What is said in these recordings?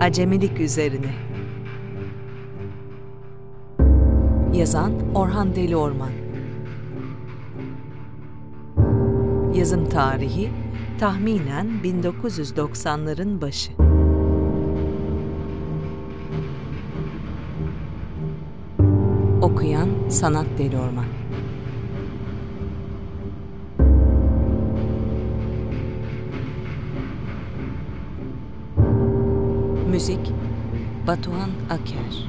Acemilik üzerine. Yazan Orhan Deli Orman. Yazım tarihi tahminen 1990'ların başı. Okuyan Sanat Deli Orman. Müzik Batuhan Aker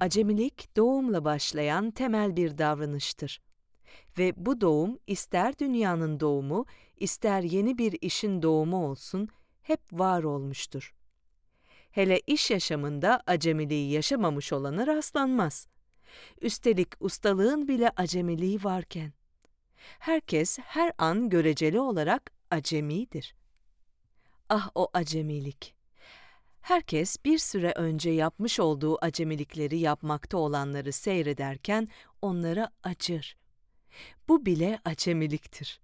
Acemilik doğumla başlayan temel bir davranıştır. Ve bu doğum ister dünyanın doğumu, ister yeni bir işin doğumu olsun, hep var olmuştur. Hele iş yaşamında acemiliği yaşamamış olana rastlanmaz. Üstelik ustalığın bile acemiliği varken herkes her an göreceli olarak acemidir. Ah o acemilik! Herkes bir süre önce yapmış olduğu acemilikleri yapmakta olanları seyrederken onlara acır. Bu bile acemiliktir.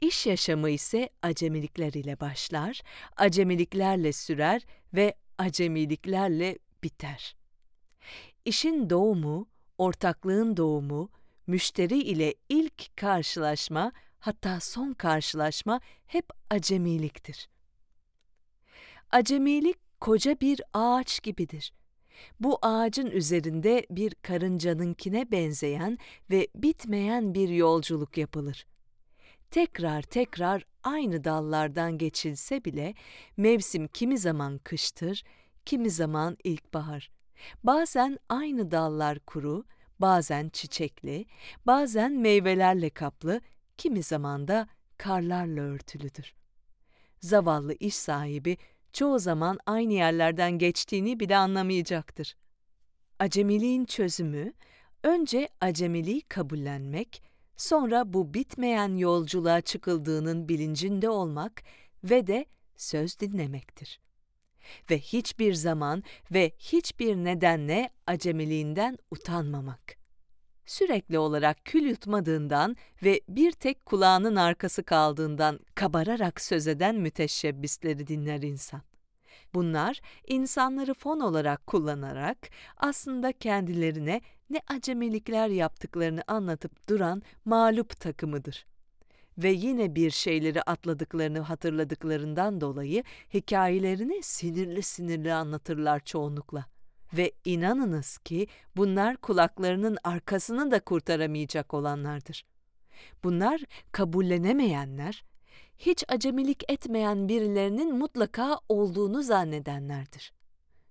İş yaşamı ise acemilikler ile başlar, acemiliklerle sürer ve acemiliklerle biter. İşin doğumu, ortaklığın doğumu, müşteri ile ilk karşılaşma hatta son karşılaşma hep acemiliktir. Acemilik koca bir ağaç gibidir. Bu ağacın üzerinde bir karıncanınkine benzeyen ve bitmeyen bir yolculuk yapılır. Tekrar tekrar aynı dallardan geçilse bile mevsim kimi zaman kıştır, kimi zaman ilkbahar. Bazen aynı dallar kuru, bazen çiçekli, bazen meyvelerle kaplı, kimi zaman da karlarla örtülüdür. Zavallı iş sahibi çoğu zaman aynı yerlerden geçtiğini bile anlamayacaktır. Acemiliğin çözümü, önce acemiliği kabullenmek, sonra bu bitmeyen yolculuğa çıkıldığının bilincinde olmak ve de söz dinlemektir. Ve hiçbir zaman ve hiçbir nedenle acemiliğinden utanmamak sürekli olarak kül yutmadığından ve bir tek kulağının arkası kaldığından kabararak söz eden müteşebbisleri dinler insan. Bunlar insanları fon olarak kullanarak aslında kendilerine ne acemilikler yaptıklarını anlatıp duran mağlup takımıdır. Ve yine bir şeyleri atladıklarını hatırladıklarından dolayı hikayelerini sinirli sinirli anlatırlar çoğunlukla. Ve inanınız ki bunlar kulaklarının arkasını da kurtaramayacak olanlardır. Bunlar kabullenemeyenler, hiç acemilik etmeyen birilerinin mutlaka olduğunu zannedenlerdir.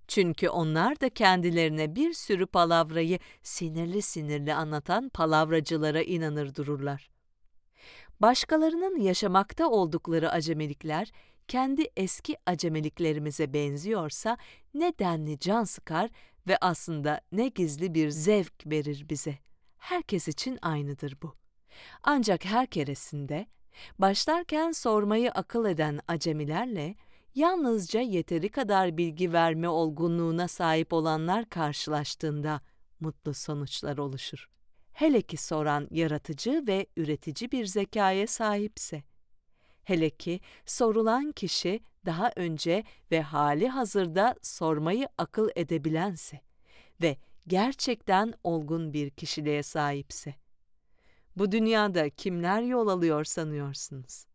Çünkü onlar da kendilerine bir sürü palavrayı sinirli sinirli anlatan palavracılara inanır dururlar. Başkalarının yaşamakta oldukları acemilikler kendi eski acemiliklerimize benziyorsa ne denli can sıkar ve aslında ne gizli bir zevk verir bize. Herkes için aynıdır bu. Ancak her keresinde başlarken sormayı akıl eden acemilerle yalnızca yeteri kadar bilgi verme olgunluğuna sahip olanlar karşılaştığında mutlu sonuçlar oluşur. Hele ki soran yaratıcı ve üretici bir zekaya sahipse. Hele ki sorulan kişi daha önce ve hali hazırda sormayı akıl edebilense ve gerçekten olgun bir kişiliğe sahipse. Bu dünyada kimler yol alıyor sanıyorsunuz?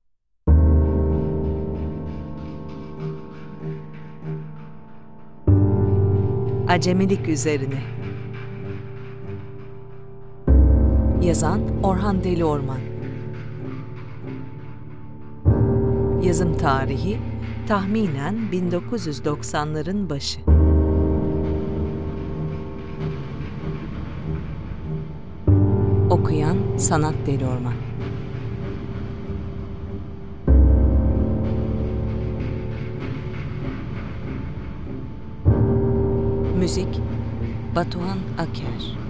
Acemilik üzerine Yazan Orhan Deli Orman. Yazım tarihi tahminen 1990'ların başı. Okuyan Sanat Deli Orman. Müzik Batuhan Aker